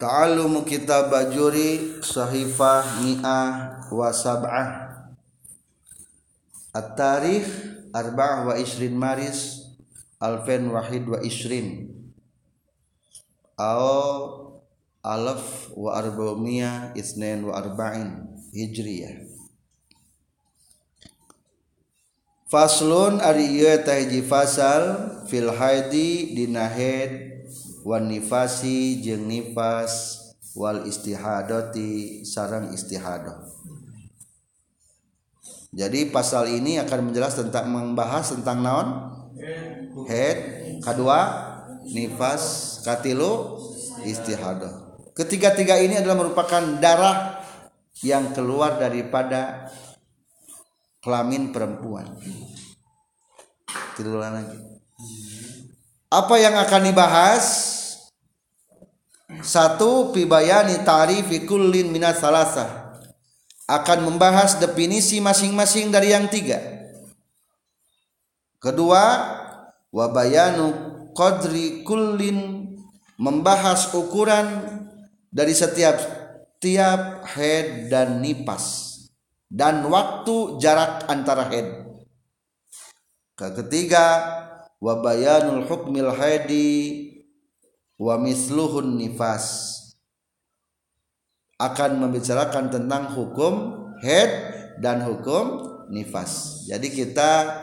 Ta'alumu kitab bajuri sahifah mi'ah wa sab'ah. At-tarikh arba'ah wa isrin maris alfen wahid wa isrin. Aw alaf wa arba'umiyah isnin wa arba'in hijriyah. Faslun ari ieu fasal fil haidi dina wan nifasi jeung nifas wal istihadati sarang istihadah. Jadi pasal ini akan menjelas tentang membahas tentang naon? Head, kedua nifas, katilu istihadah. Ketiga-tiga ini adalah merupakan darah yang keluar daripada kelamin perempuan. Tiduran lagi. Apa yang akan dibahas? Satu pibayani ta'rifi kullin minat salasa akan membahas definisi masing-masing dari yang tiga. Kedua, wabayanu qadri kullin membahas ukuran dari setiap tiap head dan nipas dan waktu jarak antara head. Ketiga, wabayanul hukmil haidi wa misluhun nifas akan membicarakan tentang hukum head dan hukum nifas. Jadi kita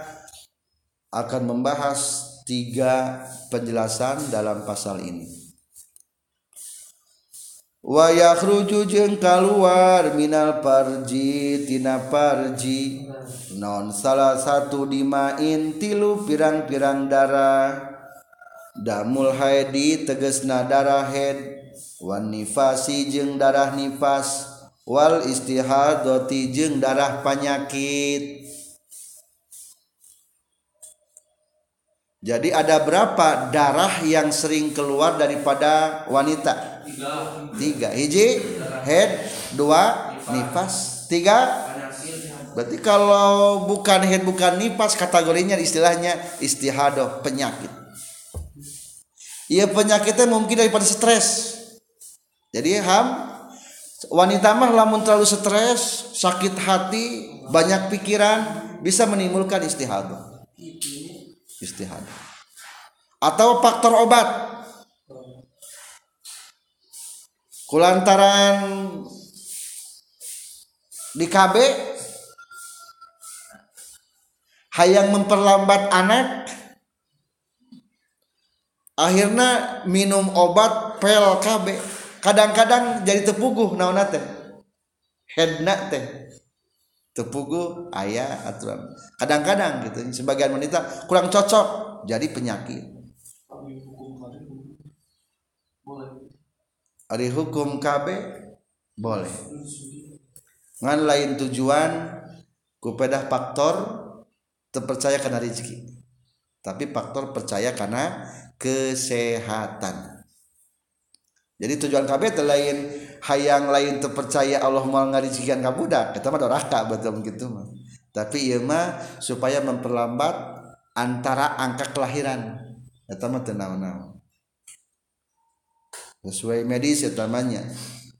akan membahas tiga penjelasan dalam pasal ini. Wa yakhruju jeung keluar minal parji tina parji. Non salah satu dimain tilu pirang-pirang darah damul haidi tegesna darah head. Wan nifasi jeung darah nifas. Wal istihadati jeung darah penyakit. Jadi ada berapa darah yang sering keluar daripada wanita tiga hiji head dua nifas tiga berarti kalau bukan head bukan nifas kategorinya istilahnya istihadah penyakit Iya penyakitnya mungkin daripada stres. Jadi ham wanita mah lamun terlalu stres, sakit hati, banyak pikiran bisa menimbulkan istihadah. Istihadah. Atau faktor obat. Kulantaran di KB hayang memperlambat anak akhirnya minum obat pel KB kadang-kadang jadi tepuguh naon teh. Headna teh. Tepuguh ayah aturan. Kadang-kadang gitu sebagian wanita kurang cocok jadi penyakit Ari hukum KB boleh. Ngan lain tujuan kupedah faktor terpercaya karena rezeki. Tapi faktor percaya karena kesehatan. Jadi tujuan KB lain hayang lain terpercaya Allah mau ngarijikan kabudak kita mah doraka betul begitu mah. Tapi ieu mah supaya memperlambat antara angka kelahiran. Eta mah naon sesuai medis eta nya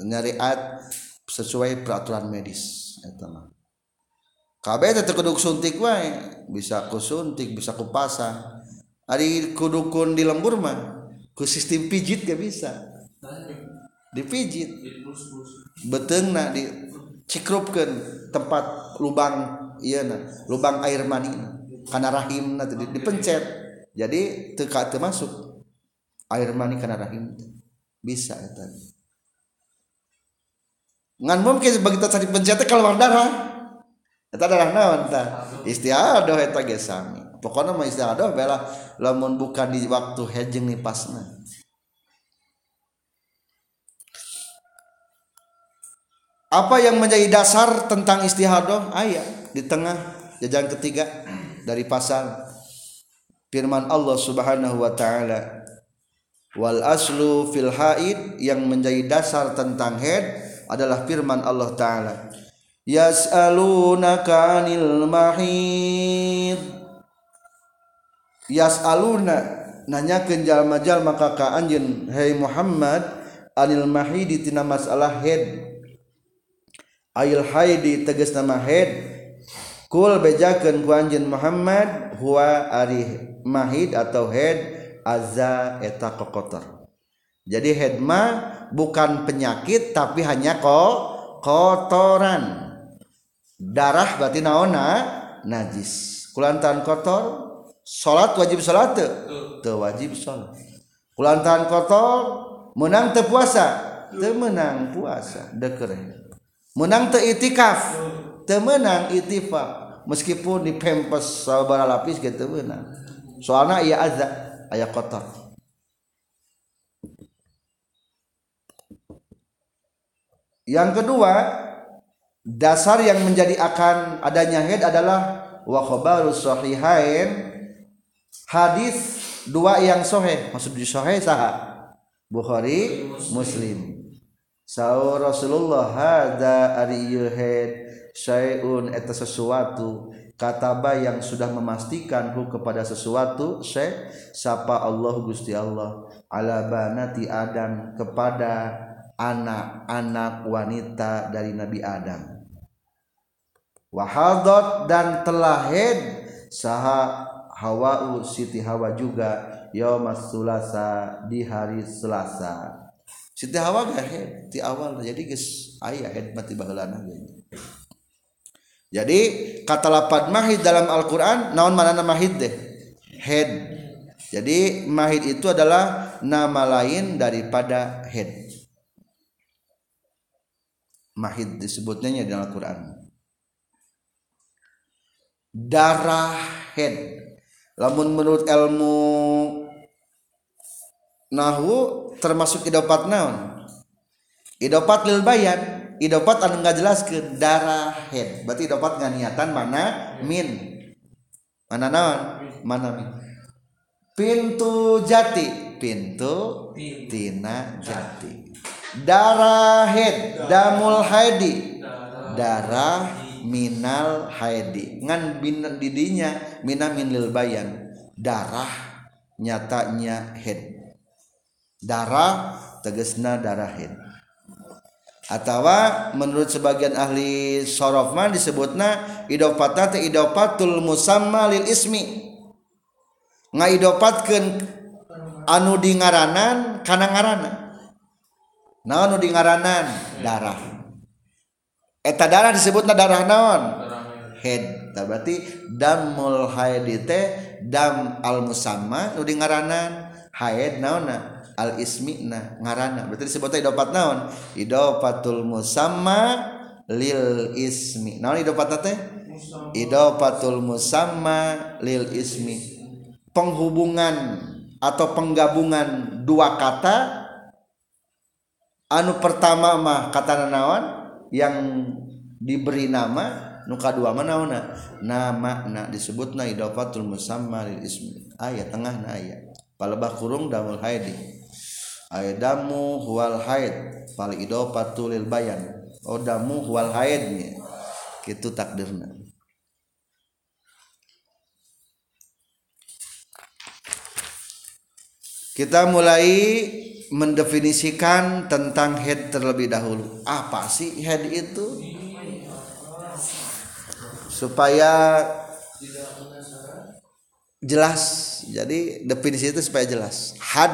nyariat sesuai peraturan medis eta mah KB teh kudu suntik wae. Bisa ku suntik bisa ku pasang. Kudukun di lembur mah ku sistem pijit gak bisa. Dipijit. Beteng nak di cikrupkan tempat lubang iya nah lubang air mani karena rahim nanti dipencet. Jadi teka termasuk air mani karena rahim bisa itu ngan mungkin bagi kita cari pencetnya keluar darah. Itu darah naon tah? Istiadoh eta ge sami. Pokoknya mah istiadoh bela lamun bukan di waktu hedging nih pasna apa yang menjadi dasar tentang istihadah ayat di tengah jajan ketiga dari pasal firman Allah Subhanahu wa taala wal aslu fil haid yang menjadi dasar tentang head adalah firman Allah taala. Yas'alunaka 'anil mahid. Yas aluna nanyakeun jalma-jalma ka ka anjeun Hei Muhammad anil mahidi tina masalah head ayil haidi tegas nama head kul bejakeun ku anjeun Muhammad huwa ari mahid atau head azza eta kokotor. Jadi head mah bukan penyakit tapi hanya kok kotoran. Darah berarti naona najis. Kulantaran kotor salat wajib salat teu. Wajib salat kulantaran kotor menang teu puasa. Teu menang puasa deker menang teu itikaf. Teu menang itifak meskipun di pempes sabara lapis gitu menang. Soalnya iya azza aya kotor. Yang kedua, dasar yang menjadi akan adanya haid adalah wa khabarus sahihain hadis dua yang sahih. Maksud di sahih sah? Bukhari Muslim. Sahur Rasulullah hada ari haid syai'un eta sesuatu kataba yang sudah memastikan hu kepada sesuatu syai sapa Allah Gusti Allah ala banati Adam kepada anak-anak wanita dari Nabi Adam. Wahadot dan telah head saha Hawa Siti Hawa juga yaumas sulasa di hari Selasa. Siti Hawa gak head di awal. Jadi guys ayah head mati baheulana jadi kata lapad mahid dalam Al-Quran naon mana nama mahid deh? Head. Jadi mahid itu adalah nama lain daripada head. Mahid disebutnya di Al-Quran. Darah head. Lamun menurut ilmu nahu termasuk idopat naon? Idopat lil bayan idopat anu ke darah head. Berarti idopat nggak niatan mana min. Mana naon? Mana min? Pintu jati. Pintu tina jati. Darah head. Damul haidi. Darah minal haidi. Ngan bin didinya mina minil bayan. Darah nyatanya head. Darah tegesna darah head Atawa menurut sebagian ahli sorofman disebutna idopatna teh idopatul musamma lil ismi. Ngaidopatkeun anu di ngaranan kana ngaranan. naon anu di ngaranan darah. Eta darah disebutna darah naon? Head. Berarti damul haid teh dam al musamma nu di ngaranan haid naonna? Al ismina ngarana. Berarti disebutnya idopat naon? Idopatul musamma lil ismi. Naon idopat teh idopatul musamma lil ismi. Penghubungan atau penggabungan dua kata anu pertama mah kata naon? Yang diberi nama nuka dua mana mana nama na disebut na idofatul musamma lil ismi. Ayat tengah na ayat. Palebah kurung damul haidi ayat damu huwal haid pal idofatul lil bayan oh damu huwal haidnya itu takdirna kita mulai mendefinisikan tentang head terlebih dahulu. Apa sih head itu? Supaya jelas. Jadi definisi itu supaya jelas. Had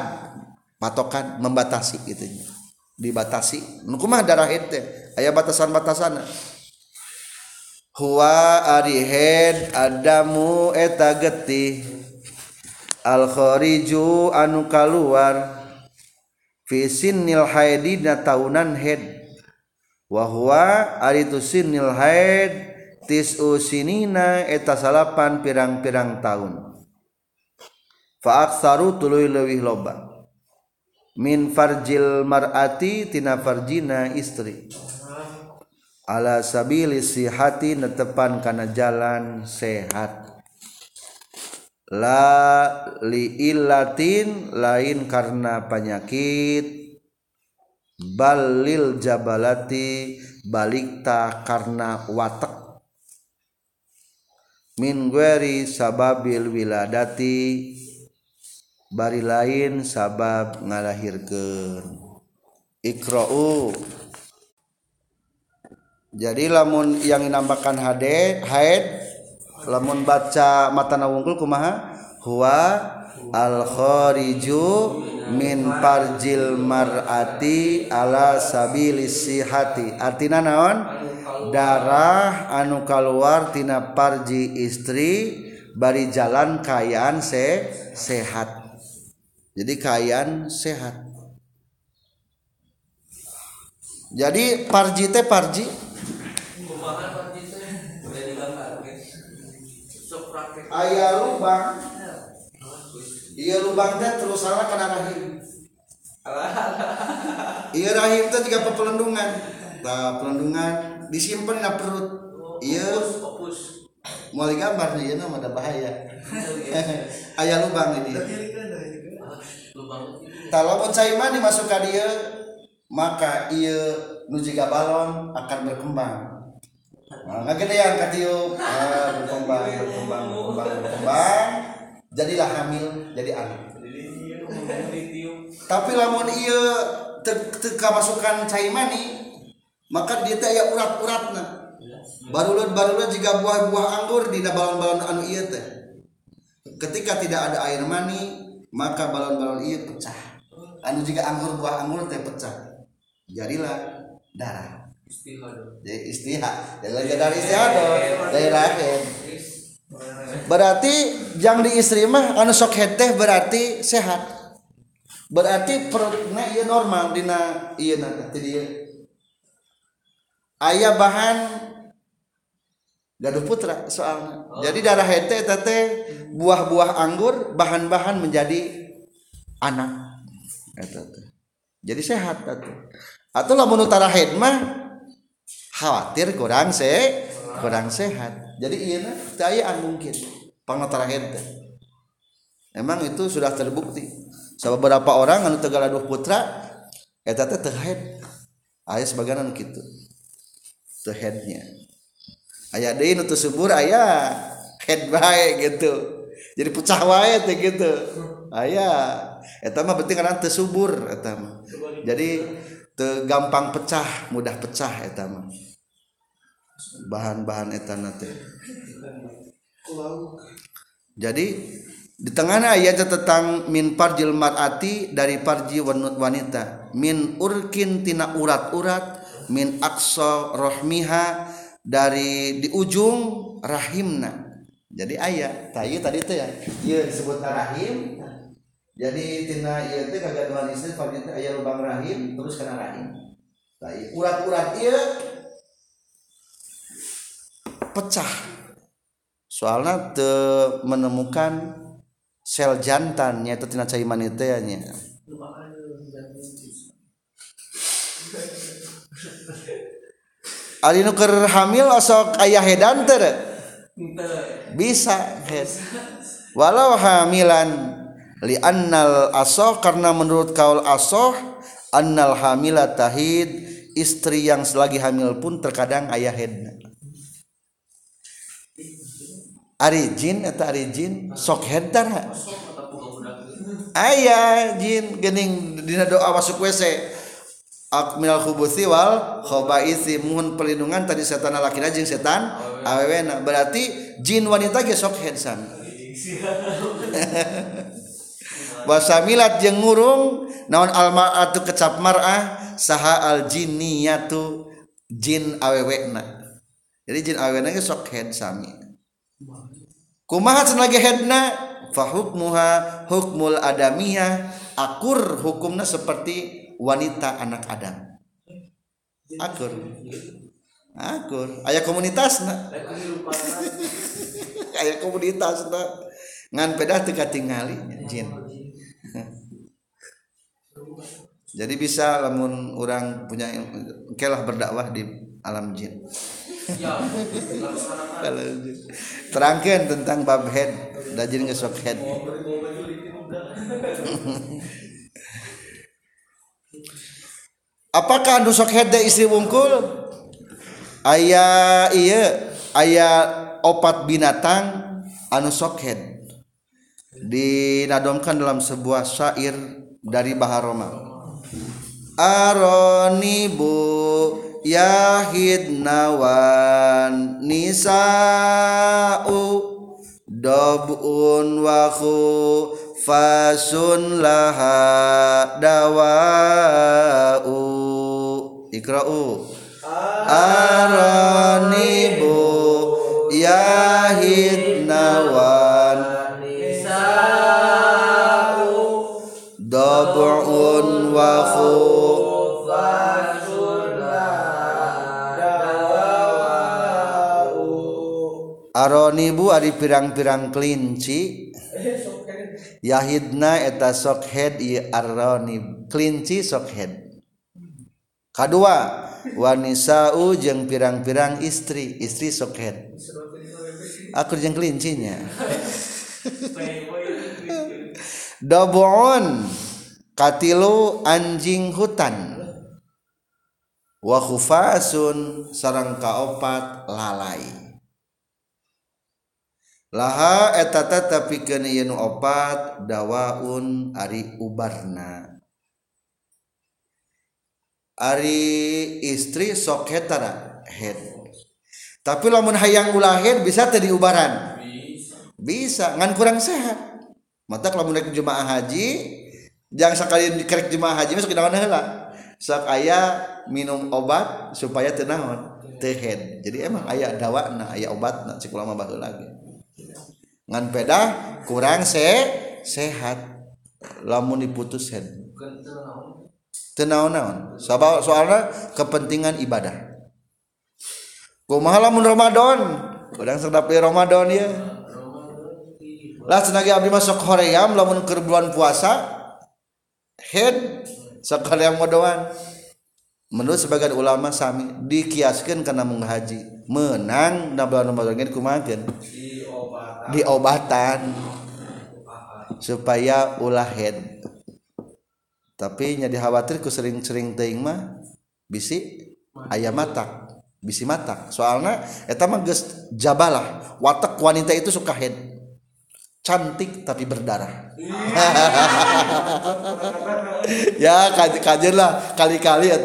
patokan membatasi itunya dibatasi. Nukumah darah ente ayah batasan batasana huwa arihed adamu eta getih. Al khariju anu kaluar. Fi sinnil haidi na taunan head. Wa huwa aritu sinnil haid. Tis'u sinina eta salapan pirang-pirang tahun fa aktsaru tuluy leuwih loba. Min farjil mar'ati tina farjina istri. Ala sabili sihati netepan kana jalan sehat. La li illatin lain karena penyakit. Balil jabalati balikta karena watak. Min gueri sababil wiladati bari lain sabab ngalahirkeun. Ikra'u jadi lamun yang nambahkan hade haid lamun baca mata nawungkul kumaha? Huwa al khariju min parjil mar'ati ala sabilis sihati artina naon? Darah anu keluar tina parji istri bari jalan kayaan se sehat. Jadi kayaan sehat. Jadi parji teh parji? Ayah lubang. Iya. Lubang teh terus salah kena rahim. Iya rahim teh juga pelendungan. Nah pelendungan disimpan di perut. Iya. mau gambar nih ya nama ada bahaya. Ayah lubang ini kalau pun caiman dimasukkan dia maka ia nujiga balon akan berkembang. Nah, ngegedean katiup ah, berkembang berkembang berkembang berkembang. Jadilah hamil jadi anak. Tapi lamun ia teka masukan caimani maka dia teh aya urat-uratna barulah barulah jika buah-buah anggur di balon-balon anu iya teh. Ketika tidak ada air mani maka balon-balon ia pecah. Anu jika anggur buah anggur teh pecah. Jadilah darah. Jadi istihad jadi dari istihad dari rahim berarti yang di istri mah anu sok teh berarti sehat. Berarti perutnya iya normal dina iya nanti dia ayah bahan gaduh putra soalnya. Oh. jadi darah hete tete buah-buah anggur bahan-bahan menjadi anak. Jadi sehat tete. Atau lamun utara head mah khawatir kurang se kurang sehat. Jadi iya an mungkin pangutara head emang itu sudah terbukti. So, beberapa orang anu tegal aduh putra eta teh teu head. Aya sebagian anu kitu teu headnya aya deui nu subur aya head bae gitu. Jadi pecah wae teh gitu. Aya eta mah penting karena teu subur eta mah. Jadi gampang pecah mudah pecah etama bahan-bahan etan teh. Jadi di tengah ayat tentang min parjil mar'ati dari parji wanita. Min urkin tina urat-urat min aksa rohmiha dari di ujung rahimna. Jadi ayat tayu tadi itu ya. Iya disebut rahim. Jadi tina ieu teh kagaduhan istri pagi teh aya lubang rahim terus kena rahim. Tah urat-urat ieu pecah. Soalnya te menemukan sel jantan itu tina caiman itu ya nya Ari nu keur hamil asok aya hedan teu bisa head walau hamilan li annal asoh karena menurut kaul asoh annal hamila tahid istri yang selagi hamil pun terkadang ayah headna ari jin atau ari jin sok hedan ayah jin gening dina doa masuk WC minal khubuthi wal khobaisi mohon perlindungan tadi setan laki jeung setan. Awewena. Berarti jin wanita ge sok head wasamilat jeung ngurung. Naon almar'atu kecap mar'ah? Saha al jinniyatu. Jin awewena. Jadi jin awewena ge sok head sami kumaha cenah ge headna fa hukmuha hukmul adamiyah. Akur hukumna seperti wanita anak Adam. Akur. Akur. Aya komunitasna aya komunitasna ngan pedah teu katingali jin. Jadi bisa lamun orang punya kelah berdakwah di alam jin. Terangkan tentang bab head. Dan jin ngesok head apakah anu sok head istri wungkul? Ayah iya. Ayah opat binatang anu sok head. Dinadomkan dalam sebuah syair dari Baharoma aronibu yahid nawan nisa'u dobun wahu fasun laha dawa'u. Ikra'u. Aronibu yahid nawan. Dobun wahu Aronibu ari pirang-pirang kelinci. Yahidna eta sokhead i aroni. Kelinci sokhead kedua wanisau jeung pirang-pirang istri. Istri sokhead aku jeung kelincinya. Dobon katilu anjing hutan. Wa khufasun sarang kaopat lalai laha etata tapi kena yenu opat dawaun ari ubarna. Ari istri sok hetara head tapi lamun hayang ulahir bisa tadi ubaran bisa ngan kurang sehat. Mata lamun naik jemaah haji jangan sekali dikerek jemaah haji masuk kenaon heula. Sok aya minum obat supaya tenang tehen jadi emang ayah dawa ayah obat na cek lama baru lagi ngan peda kurang se sehat. Lamun diputus head tenaon-naon sabab soalnya kepentingan ibadah. Kumaha lamun Ramadan? Kadang sedap di Ramadan ya. Lah senagi abdi masuk hoream lamun keur bulan puasa head sakalian modoan menurut sebagian ulama sami dikiaskan karena menghaji. Menang na bulan Ramadan kumaha diobatan. Supaya ulah head. Tapi nya dikhawatirku sering-sering teing mah bisi ayam matak bisi matak. Soalnya eta mah geus jabalah watak wanita itu suka head. Cantik tapi berdarah. Ya kajian lah kali-kali ya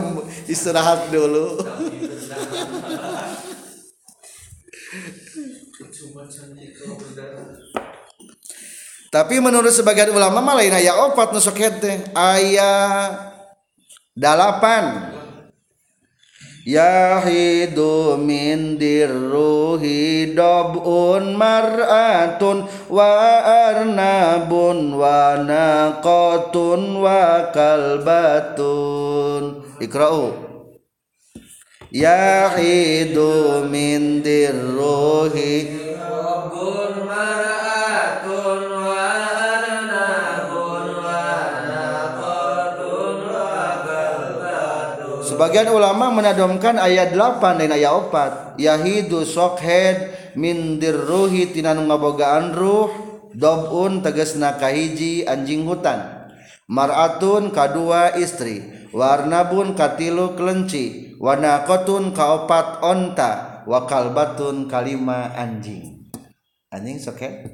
istirahat dulu tapi menurut sebagian ulama mah lain aya opat nusuk teh. Aya dalapan. Yahidu min dirruhi dobun mar'atun wa arnabun wa naqatun wa kalbatun. Ikra'u Yahidu min dirruhi sebagian ulama menadomkan ayat 8 dan ayat 4 yahidu sokhed mindir ruhi tinan ngabogaan ruh dobun tegesna kahiji anjing hutan. Mar'atun kadua istri warnabun katilu kelenci wanakotun kaopat onta wakalbatun kalima anjing. Anjing sokhed?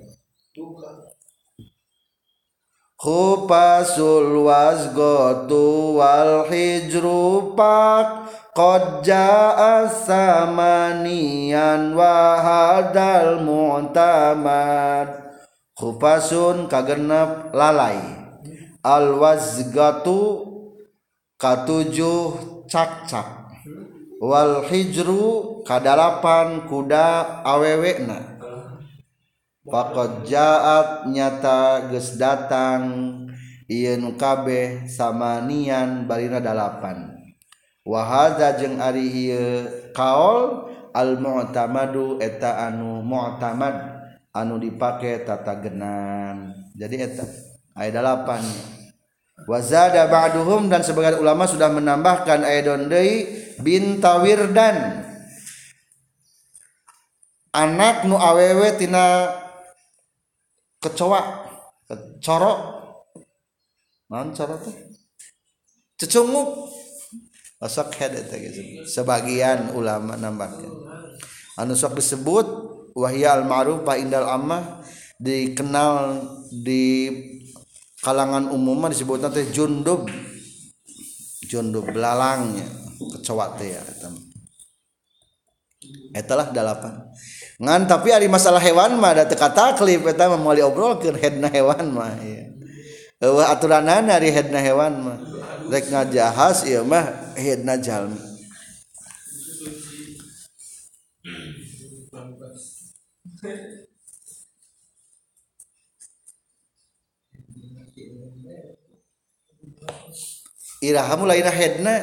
Khupasul wasgotu wal hijru pak. Qad ja'a samanian wa hadal mu'tamad. Khupasun kagenep lalai. Al wazgatu katujuh cak-cak. Wal hijru kadalapan kuda awewekna Fakot jaat nyata ges datang. Iye nukabeh sama nian dalapan. Wahada jeng ari ieu kaol al mu'tamadu eta anu mu'tamad anu dipake tata genan. Jadi eta ayat dalapan. Wazada ba'duhum dan sebagian ulama sudah menambahkan ayat dondei bintawirdan anak nu awewe tina kecoa corok non corok teh cecunguk. Sok head eta gitu sebagian ulama nambahkan anu sok disebut wahya al ma'rufah indal ammah dikenal di kalangan umum disebut nanti jundub. Jundub belalangnya. Kecoa teh ya etalah delapan ngan tapi hari masalah hewan mah ada teka taklif eta mah moal diobrolkeun headna hewan mah ya. Eueuh aturanan hari headna hewan mah. Rek ngajahas ieu mah headna jalmi Irahamu lainah headna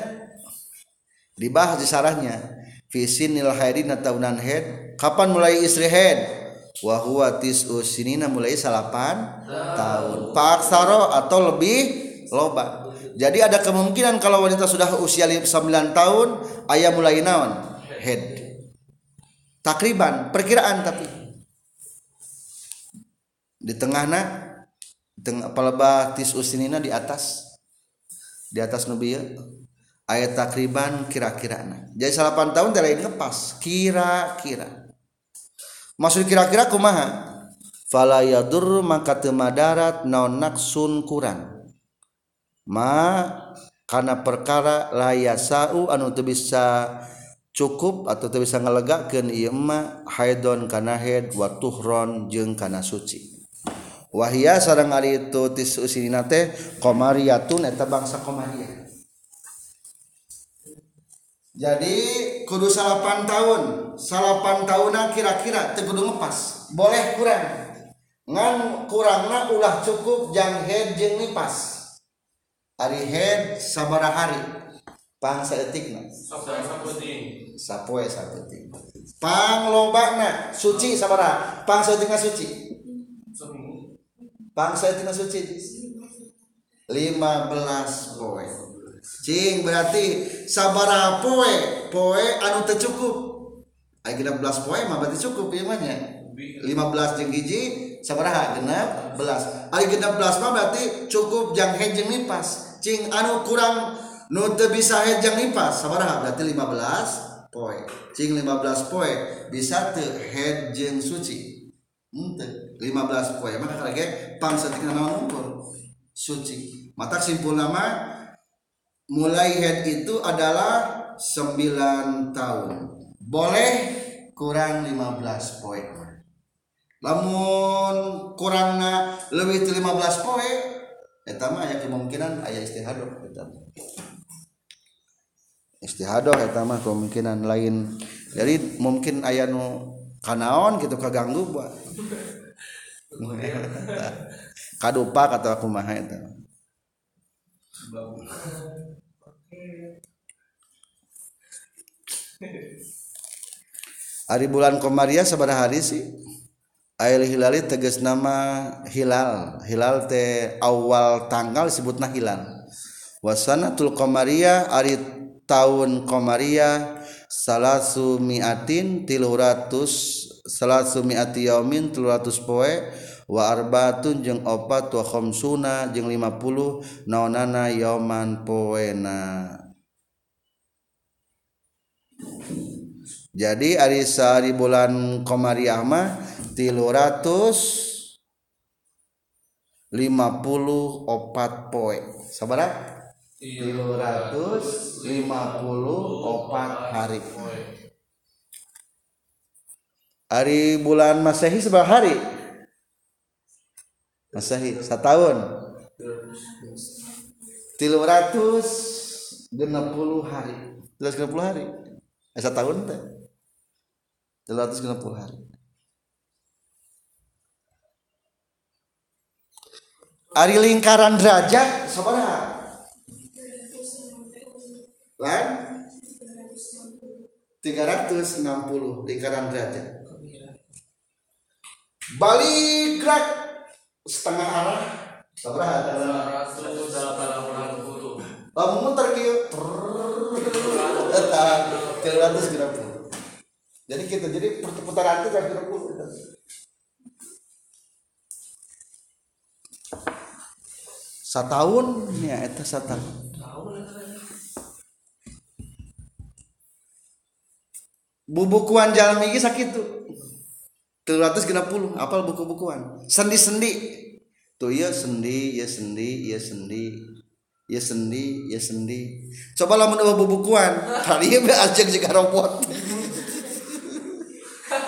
dibahas di sarahnya. Fisinil haidina tahunan head kapan mulai istri head wa huwa tis'u sinina mulai salapan tahun. Paksaro atau lebih loba. Jadi ada kemungkinan kalau wanita sudah usia 9 tahun ayah mulai naon? Head takriban perkiraan tapi. Di tengahna tengah palebah tis'u sinina di atas. Di atas nubi ayat takriban kira-kira nah jadi salapan tahun tidak lain pas kira-kira. Maksud kira-kira kumaha? Fala yadur maka temadarat naon naksun kurang. Ma karena perkara layasau anu teu bisa cukup atau teu bisa ngalegakeun ieu ma haidon kana haid wa tuhron jeung kana suci. Wahia sareng ari itu tis usinina teh qamariyatun eta bangsa qamariah jadi kudu salapan tahun. Salapan tahun kira-kira teu kudu ngepas boleh kurang. Ngan kurangna ulah cukup jang head jeung nipas. Ari head sabara hari. Pang saeutikna. Sapoe saeutik pang lobana suci sabara. Pang saeutikna suci? Bangsa tina suci? 15 poe Cing berarti sabar poe poe anu tercukup ayo genap belas poe mah berarti cukup ya mah lima belas jeng hiji sabaraha genap belas. Ayo genap belas mah berarti cukup jang hejeng nipas. Cing anu kurang nu teu bisa hejeng nipas sabaraha berarti lima belas poe. Cing lima belas poe bisa teu hejeng suci. Hmm, Henteu lima belas poe. Mah kakak lagi pangsa tinggal nama ngumpul. Suci. Mata simpul nama mulai head itu adalah 9 tahun. Boleh kurang 15 poin. Namun kurangnya lebih 15 poin eta mah aya kemungkinan aya istihadoh eta istihadoh eta mah kemungkinan lain. Jadi mungkin aya nu kanaon gitu kaganggu buat. Kadupa kata aku mah. eta bau Ari bulan Komaria sabada hari sih? Ail Hilali tegas nama Hilal. Hilal teh awal tanggal sebutna Hilal. Wasanatul Komaria Ari tahun Komaria Salasumiatin tiluratus Salasumiati yaumin tiluratus poe waarbaun jeung opat wakhomsuna jeung 50 naonana yoman poena. Jadi ari sehari bulan komariah mah tilu ratus lima puluh opat poe. Sabara tilu ratus lima puluh opat hari. Hari bulan masehi seberapa hari? Masehi setahun. Tilu ratus genap puluh hari. Tilu ratus genap puluh hari? Eh, setahun teh. Tilu ratus genap puluh hari. Ari lingkaran derajat seberapa lan? 360 lingkaran derajat. Balik gerak setengah arah. Seberapa lamun muter kieu eta 360 jadi kita jadi putaran itu 360 setahun? Ya itu setahun. Bubukuan jalmi ge sakitu 360 apal buku-bukuan. Sendi-sendi. Tuh ya sendi ya sendi ya sendi. Ya sendi ya sendi. Cobalah menambah bubukuan tadi ya ajak juga robot.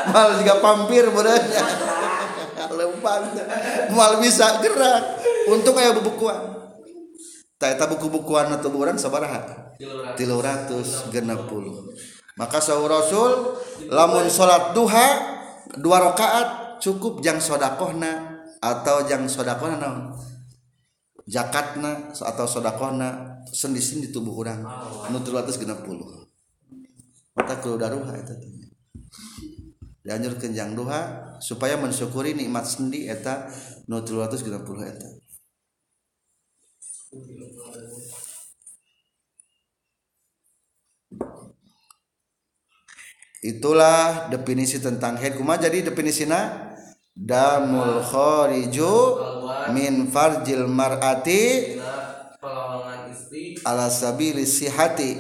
Mal juga pampir berarti mal bisa gerak. Untung kayak bubukuan tak buku-bukuan atau orang sabaraha tilu ratus genap puluh. Maka sahur rasul lamun sholat duha dua rakaat cukup jang sodakohna atau jang sodakohna naon? Jakatna atau sodakohna sendisin di tubuh orang nu 360 mata kudu daruha eta dianjurkeun jang duha supaya mensyukuri nikmat sendi eta nu 360 eta. Itulah definisi tentang head kuma jadi definisinya damul khariju min farjil mar'ati ala sabili sihati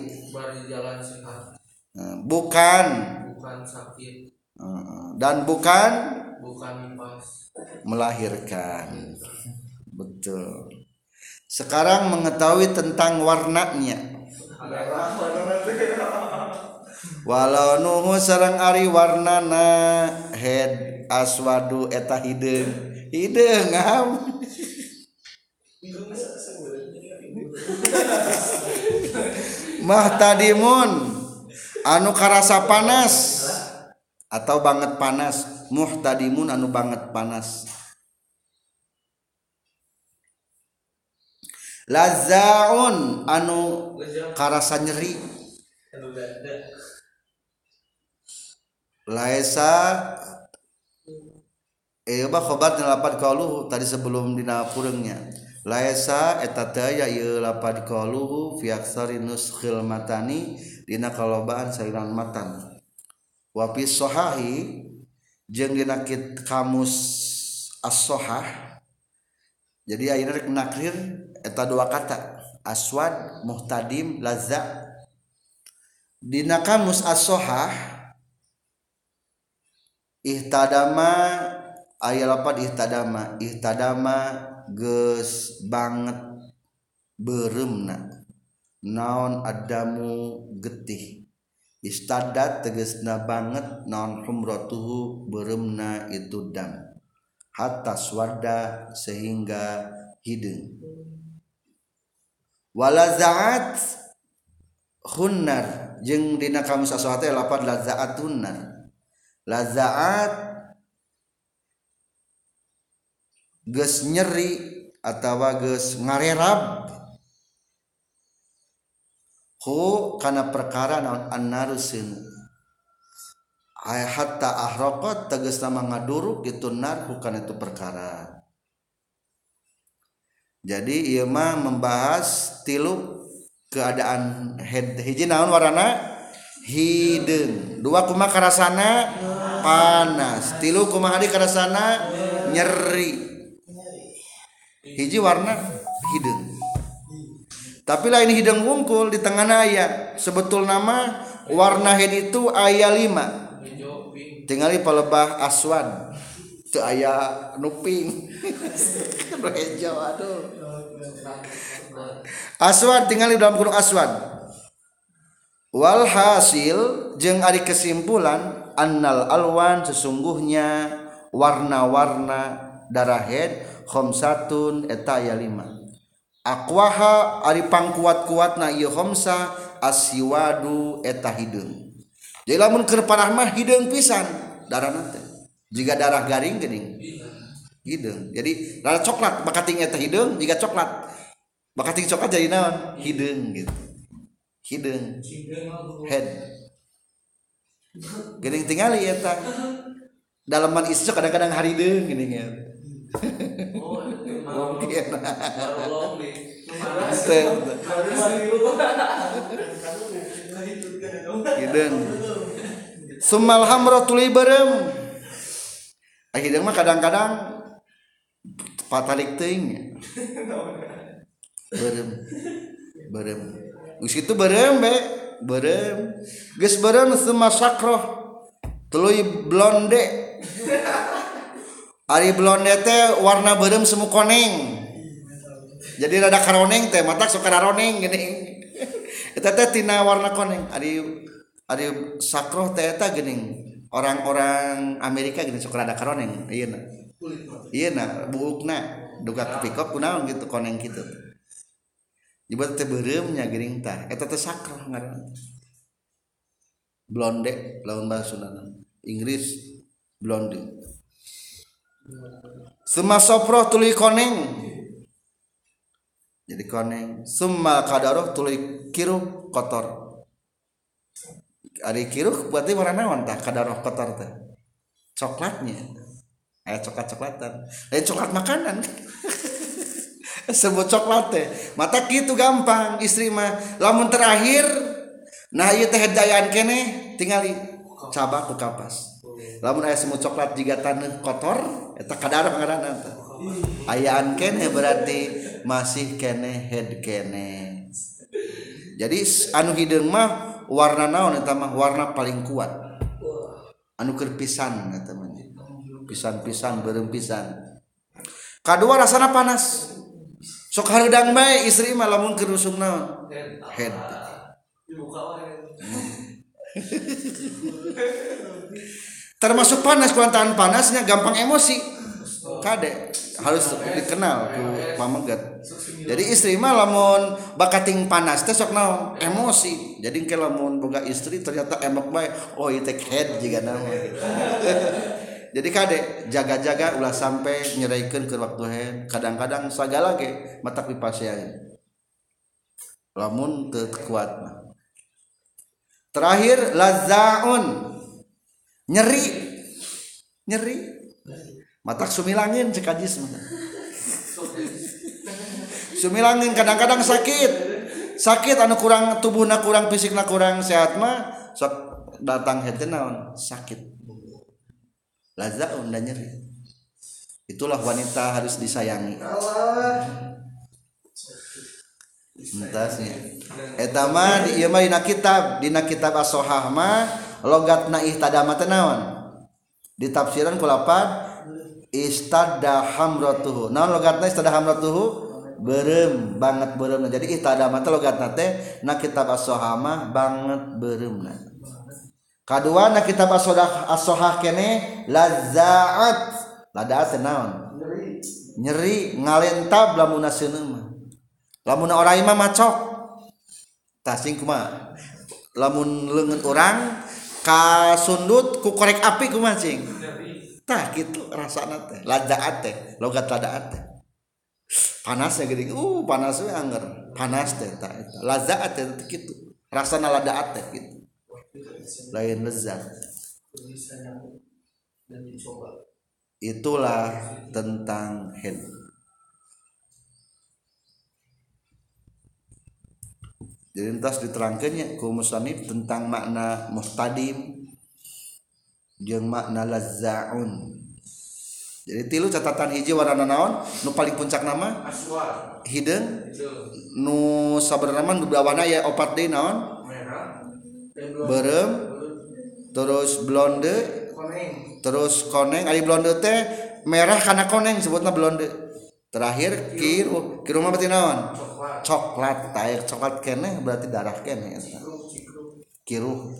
nah, bukan. Bukan sakit. Dan bukan bukan melahirkan. Betul. Sekarang mengetahui tentang warnanya walau Nuhu sarang Ari warnana head aswadu eta hidung hidung ngam. Mahtadimun anu karasa panas atau banget panas. Muhtadimun anu banget panas. Lazaun anu karasa nyeri. Laisa eh bah khobar lapat kaluhu tadi sebelum dina kurangnya laisa eta daya ieu lapad kaluhu fi nuskhil matani dina kalobaan sairan matan. Wa fi sahahi jeung dina kit kamus as-sahah jadi ayeuna rek nakrir eta dua kata aswad muhtadim lazza Dina kamus as-sohah ihtadama aya lapan ihtadama ihtadama geus banget beremna naon adamu getih? Istadat tegesna banget naon humratuhu beremna itu dam. Hatta swarda sehingga hidung. Walazaat hunnar. Jeung dina kamus asohate lapan lazaat hunnar lazaat ges nyeri atau ges ngarerab. Hu karena perkara naon annarusin hatta ahraqat tegas nama ngaduruk itu nar bukan itu perkara. Jadi ia membahas tilu keadaan head hiji naon warna hidung dua kuma karasana? Panas. Tilu kuma hari karasana? Nyeri. Hiji warna hidung tapi lain hidung wungkul di tengah ayat sebetul nama warna head itu ayat lima. Tinggal di pelebah aswan. Itu ayat nuping aswan tinggal di dalam kurung aswan walhasil jeng ari kesimpulan annal alwan sesungguhnya warna-warna darah head khamsatun eta aya lima. Aqwaha ari pangkuat-kuatna ieu khamsa asiwadu eta hideung jadi lamun keur panah mah hideung pisan darah teh jika darah garing geuning. Hideung jadi darah coklat bakating eta hideung jika coklat bakating coklat jadi naon? Hideung gitu. Hideung head. Geuning tingali eta dalaman isuk kadang-kadang harideung geuning ya. Mungkin. Hidung. Sumal hamro tuli berem. Hidung mah kadang-kadang patalik ting berem. Berem. Gus itu berem be. Berem. Geus berem semua sakroh. Tuluy blonde. Ari blonde teh warna berem semu koneng. Jadi rada karoneng teh mata sok karoneng gini. Eta teh tina warna koneng. Ari ari sakroh teh eta geuning orang-orang Amerika gini suka rada karoneng. Iya na. Ieu na buukna. Duga kepikok kunaon gitu koneng gitu dibuat teh beureummnya geuning tah eta teh sakroh ngaran blonde lawan bahasa Inggris blonde. Sema sopro tuli koneng. Jadi koneng. Summa kadaroh tuli kiru kotor. Ari kiru berarti warna naon tah kadaroh kotor teh. Coklatnya. Eh coklat coklatan eh coklat makanan sebut coklat teh. Mata gitu gampang istri mah. Lamun terakhir nah ieu teh dayaan kene tingali cabak ke kapas. Lamun aya semut coklat jika tanah kotor eta kadar pangaranna teh. Ayaan kene berarti masih kene head kene. Jadi anu hideung mah warna naon eta mah? Warna paling kuat. Anu kerpisan eta mah. Pisan-pisan berempisan kedua rasana panas. Sok hareudang bae istri mah lamun keur usum naon? Head. Termasuk panas kuantaan panasnya gampang emosi. Kade harus dikenal ku pamegat jadi istri mah lamun bakating panas teh sok naon? Emosi. Jadi ke lamun boga istri ternyata emak bae oh itu head juga nama jadi kade jaga-jaga ulah sampai nyeraikeun ke waktu head kadang-kadang sagala ge mata pipasyaeun lamun kuat terakhir lazaun. Nyeri. Nyeri. Matak sumilangin cek ajis sumilangin kadang-kadang sakit. Sakit anu kurang tubuhna kurang fisikna kurang sehat mah datang hete naon? Sakit lazaun dan nyeri? Itulah wanita harus disayangi. Entasnya etama di ieu mah dina kitab. Dina kitab as-sohah mah logat na ihtadama naon? Di tafsiran kulapan istada hamratuhu. Naon logatna istada hamratuhu? Berem banget berem jadi ihtadama teh logatna teh na kitab as-sohama banget beremna kadua na kitab as-sohah kene lazaat. Ladaat naon? Nyeri. Ngalentab lamun seuneum lamun orang imam macok. Tasing kumaha? Lamun leungeun orang kasundut ku korek api ku mancing tah gitu rasana teh. Ladaat teh logat ladaat teh. Panasnya gede. Uh panasnya angger. Panas teh tah lazaat teh gitu rasana ladaat teh gitu lain lezat. Itulah tentang head jadi entas diterangkannya ku musanif tentang makna muhtadim jeung makna lazzaun. Jadi tilu catatan hiji warna naon? Nu paling puncak nama? Aswar. Hideung nu sabenerna nu bawahna ya opat deui naon berem terus blonde koneng. terus koneng. Ari blonde teh merah karena koneng sebutnya blonde. Terakhir kiru. Kiru mah berarti naon? Coklat. Tair coklat kene berarti darah kene kiru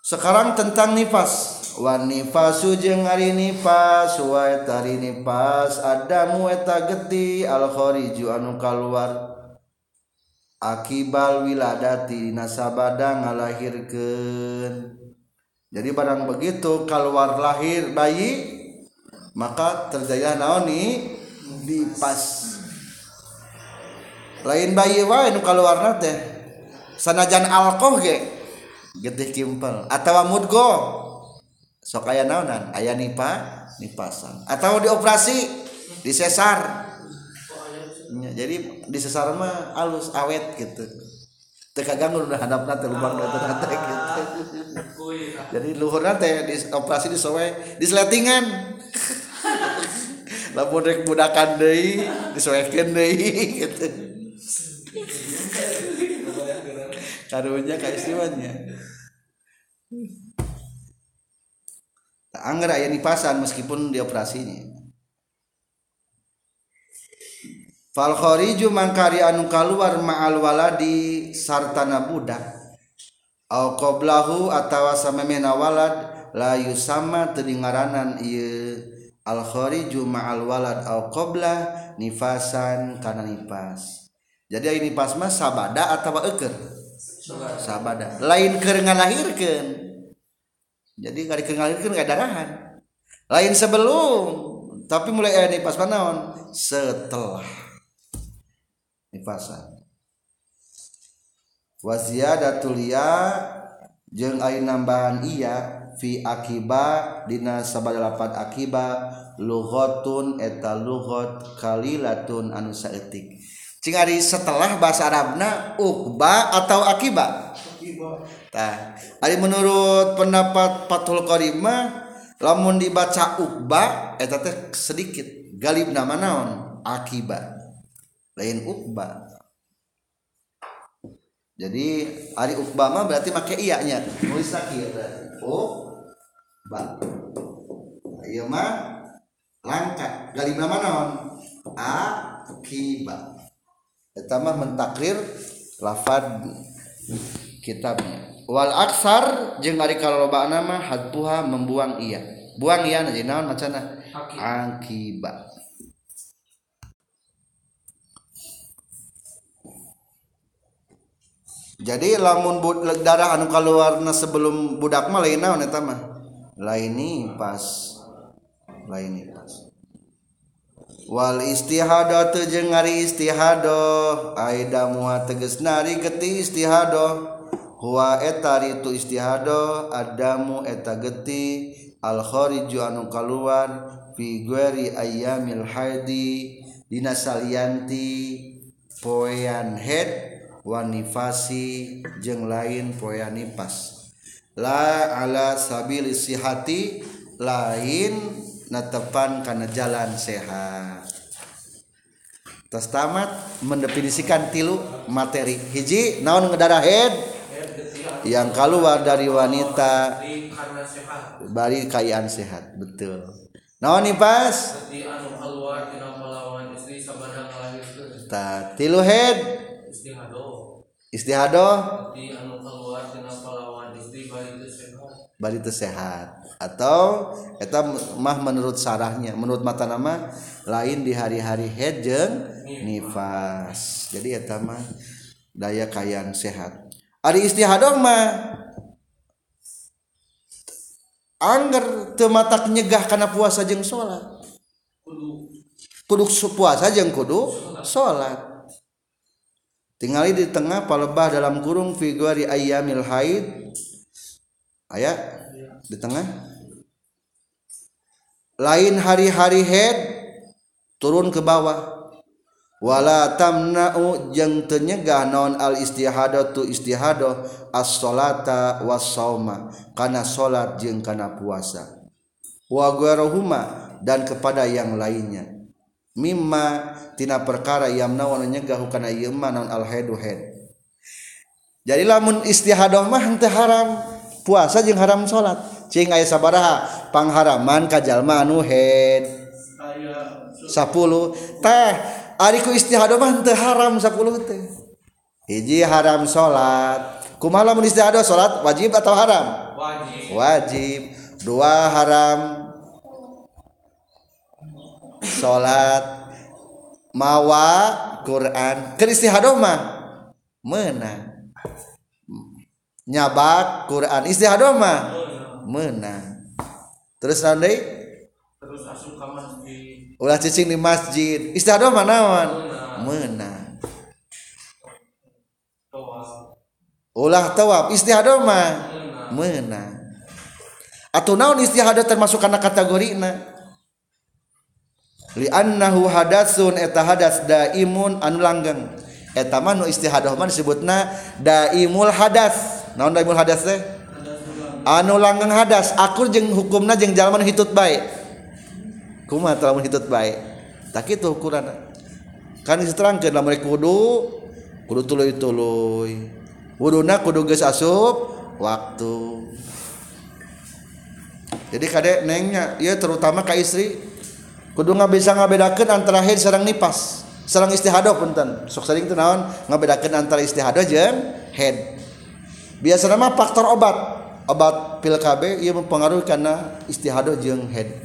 sekarang tentang nifas. Wan nifasu jeung ari nifas wa tari nifas. Adamu eta geti al khariju anu kaluar. akibal wiladati nasabada ngalahirkeun. Jadi barang begitu keluar lahir bayi maka terjadi naon nih dipas. Lain bayi wae nu kaluarna teh sanajan alkoh ge getih kimpel atawa mudgo. Sok aya naonan? Aya nipa nipasan. Atau dioperasi di ya, jadi di sesar mah alus awet gitu. Teu kaganggu udah hadapna teh lubang teh gitu. jadi luhur teh di operasi di sowe di seletingan lamun rek budakan deui disoekeun deui gitu. Karunya kaistiwanya tak anggar aya nipasan meskipun dioperasinya falkhariju mangkari anu keluar ma'al waladi sartana budak. Au qablahu atawa samemena walad la yusama tedingaranan ieu. Al khariju ma'al walad au qabla nifasan kana nipas. Jadi ini pas mah sabada atawa eukeur sabada. Lain keur ngalahirkeun. Jadi kali keur ngalahirkeun darahan lain sebelum tapi mulai eh nipas naon? Setelah dipasang waziyadatulia jeung ayeuna nambahan iya fi akiba dina sabadalapan akiba lughatun eta lughat kalilatun anu saeutik. Cing ari setelah bahasa Arabna ukba atau akiba? Tah. Ari menurut pendapat Fathul Qarim lamun dibaca ukba eta teh sedikit galibna manaon akiba. Lain ukba jadi ari ukba mah berarti make iya nya. Nulis kieu berarti. Ukba ieu mah langka. Galib nama naon akibat eta mah mentakrir lafad kitabnya. Wal aksar jeung ari kalobana mah hadpuha membuang iya. Buang iya jadi naon macana? Akibat jadi lamun darah anu keluarna sebelum budak mah lain naon eta mah. Lain pas lain pas. Wal istihado jeung ngari istihado aida muha teges nari geti istihado huwa eta ritu istihado adamu eta geti. Al khariju anu kaluar fi gueri ayyamil haidi. Dina salianti poean head wanifasi jeung lain poean nifas la ala sabil sihati lain natepan kana jalan sehat. Tas tamat mendefinisikan tilu materi. Hiji naon ngedarah head yang keluar dari wanita bari kayaan sehat betul. Naon nih pas ta tilu head istihado bari itu sehat. Atau eta mah menurut sarahnya menurut mata nama lain di hari-hari head jeung nifas. jadi eta mah daya kayaan sehat. Ari istihadah mah angger teu matak nyegah kana puasa jeung salat kudu. Kudu puasa jeung kudu salat tinggali di tengah palebah dalam kurung figuari ayamil haid. Ayat di tengah. Lain hari-hari head turun ke bawah. Wala tamna'u jeung teu nyegah naon al istihadatu istihadah as-salata was-sauma. Kana salat jeung kana puasa. Wa dan kepada yang lainnya mimmatina perkara yamnawan nyegah kana ieu mah naon al haidu haid jadi lamun istihadah mah henteu haram puasa jeung haram salat cing aya sabaraha pangharaman ka jalma anu haid. 10 teh ari ku istihadah mah henteu haram 10 teh. Hiji haram salat. Kumaha lamun istihadah salat wajib atau haram? Wajib. Wajib. Dua haram. salat mawa Quran. Keistihadomah menang nyabat Quran istihadomah menang terus nanti terus asup ke masjid. Ulah cicing di masjid. Istihadomah naon? Menang ulah tawaf istihadomah menang atau naon istihadah termasuk karena kategori na? liannahu hadasun eta hadas daimun anu langgeng. Eta mah nu istihadah mah disebutna daimul hadas. Naon daimul hadas teh? Anu langgeng hadas. Akur jeung hukumna jeung jalman hitut bae. Kumaha teu lamun hitut bae? Tak itu ukuran kan diterangkeun lamun kudu kudu tuluy-tuluy. Wuduna kudu geus asup waktu. Jadi kadek nengnya ya terutama ka istri. Kudu nggak bisa ngabedakan antara haid sarang nipas serang istihadah punten sok sering itu naon? Ngabedakeun antara istihadah jeung head biasa nama faktor obat. Obat pil KB ia mempengaruhi karena istihadah jeung head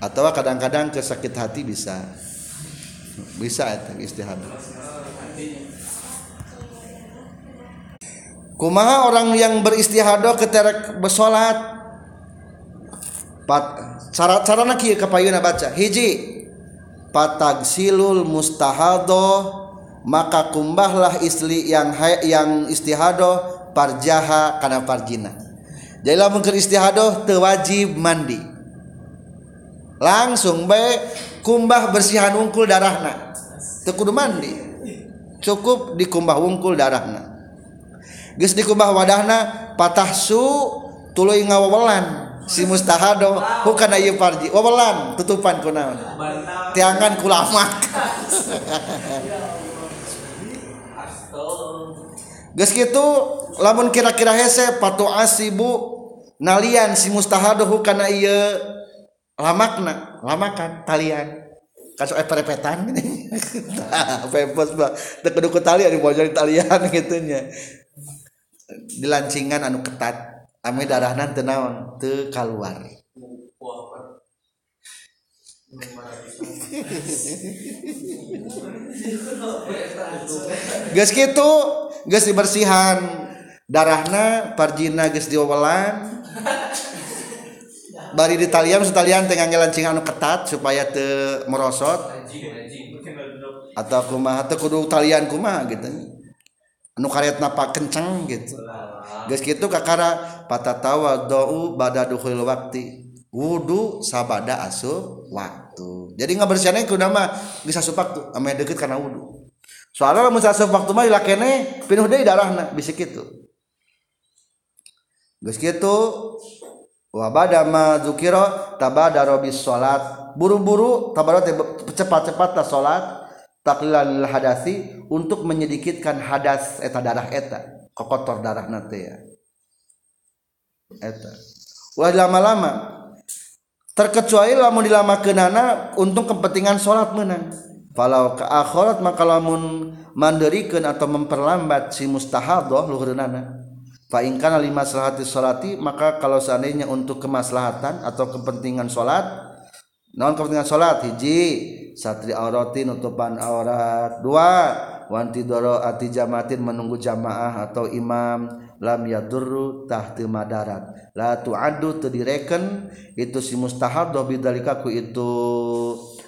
atau kadang-kadang kesakit hati bisa. Bisa itu istihadah. Kumaha orang yang beristihadah keterek bersolat cara-cara kapayuna baca. Hiji patag silul mustahado maka kumbahlah istri yang yang istihado parjaha karena parjina. Jadi lamun ke istihado tewajib mandi. Langsung baik kumbah bersihan wungkul darahna. Tekudu mandi. Cukup dikumbah wungkul darahna. Geus dikumbah wadahna patah su tuluy ngawawelan. Si mustahado bukan ayu parji. Wawalan tutupan kunaon tiangan kulamak Geus gitu lamun kira-kira hese patu asibu nalian si mustahado kana ieu lamakna lamakan talian. Kasok eh perepetan gini pepos bah kudu talian di talian gitunya dilancingan anu ketat ami darahna teu naon? Teu kaluar. Geus kitu geus dibersihan. Darahna parjina geus diowelan. Bari ditaliam setalian tengah ngelancing anu ketat supaya teu merosot. Atau kumaha teu kudu talian kumaha gitu. Anu karet napa kenceng gitu. Geus kitu kakara patatawaddu bada dukhul waktu wudu sabada asup waktu. Jadi ngabersihannya kudu mah geus asup waktu ame deket karena wudu. Soalnya lamun asup waktu mah dilakene pinuh deui darahna bisa kitu. Geus kitu wa bada ma dzukira tabadara bis salat buru-buru tabadara cepat-cepat salat taklilan lil hadasi untuk menyedikitkan hadas eta darah eta. Kokotor darah nate ya. Eta. Wah lama-lama. Terkecuali lamun dilamakeunana untuk kepentingan sholat menang. Falau ke akhirat maka lamun manderikeun atau memperlambat si mustahadah luhurna fa in kana lima salati salati maka kalau seandainya untuk kemaslahatan atau kepentingan sholat non kepentingan sholat hiji. Satri aurati nutupan aurat. Dua wanti doro ati jamatin menunggu jamaah atau imam. Lam yadurru tahti madarat. La tu'addu tu direken itu si mustahab do bidalika ku itu.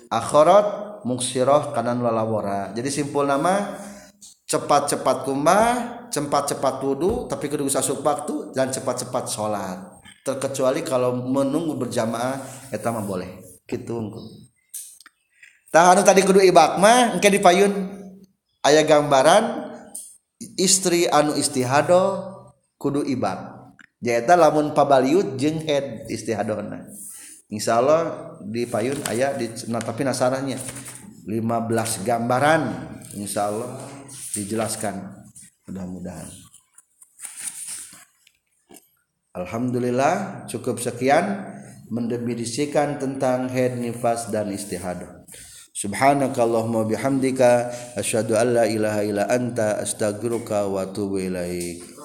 Akhirat muksirah kanan lalawara jadi simpul nama cepat-cepat kumbah cepat-cepat wudu tapi kudu sasup waktu dan cepat-cepat sholat. Terkecuali kalau menunggu berjamaah itu mah boleh gitu tahan tadi kudu ibak mah engke dipayun. Ayah gambaran istri anu istihado kudu ibak. Jaeta lamun pabaliut jeung head istihadona. Insya Allah di payun ayah di nah, tapi nasarannya 15 gambaran Insya Allah dijelaskan. Mudah-mudahan. Alhamdulillah cukup sekian. Mendefinisikan tentang head nifas dan istihadah subhanakallahumma bihamdika asyhadu an la ilaha illa anta astaghfiruka wa atubu ilaik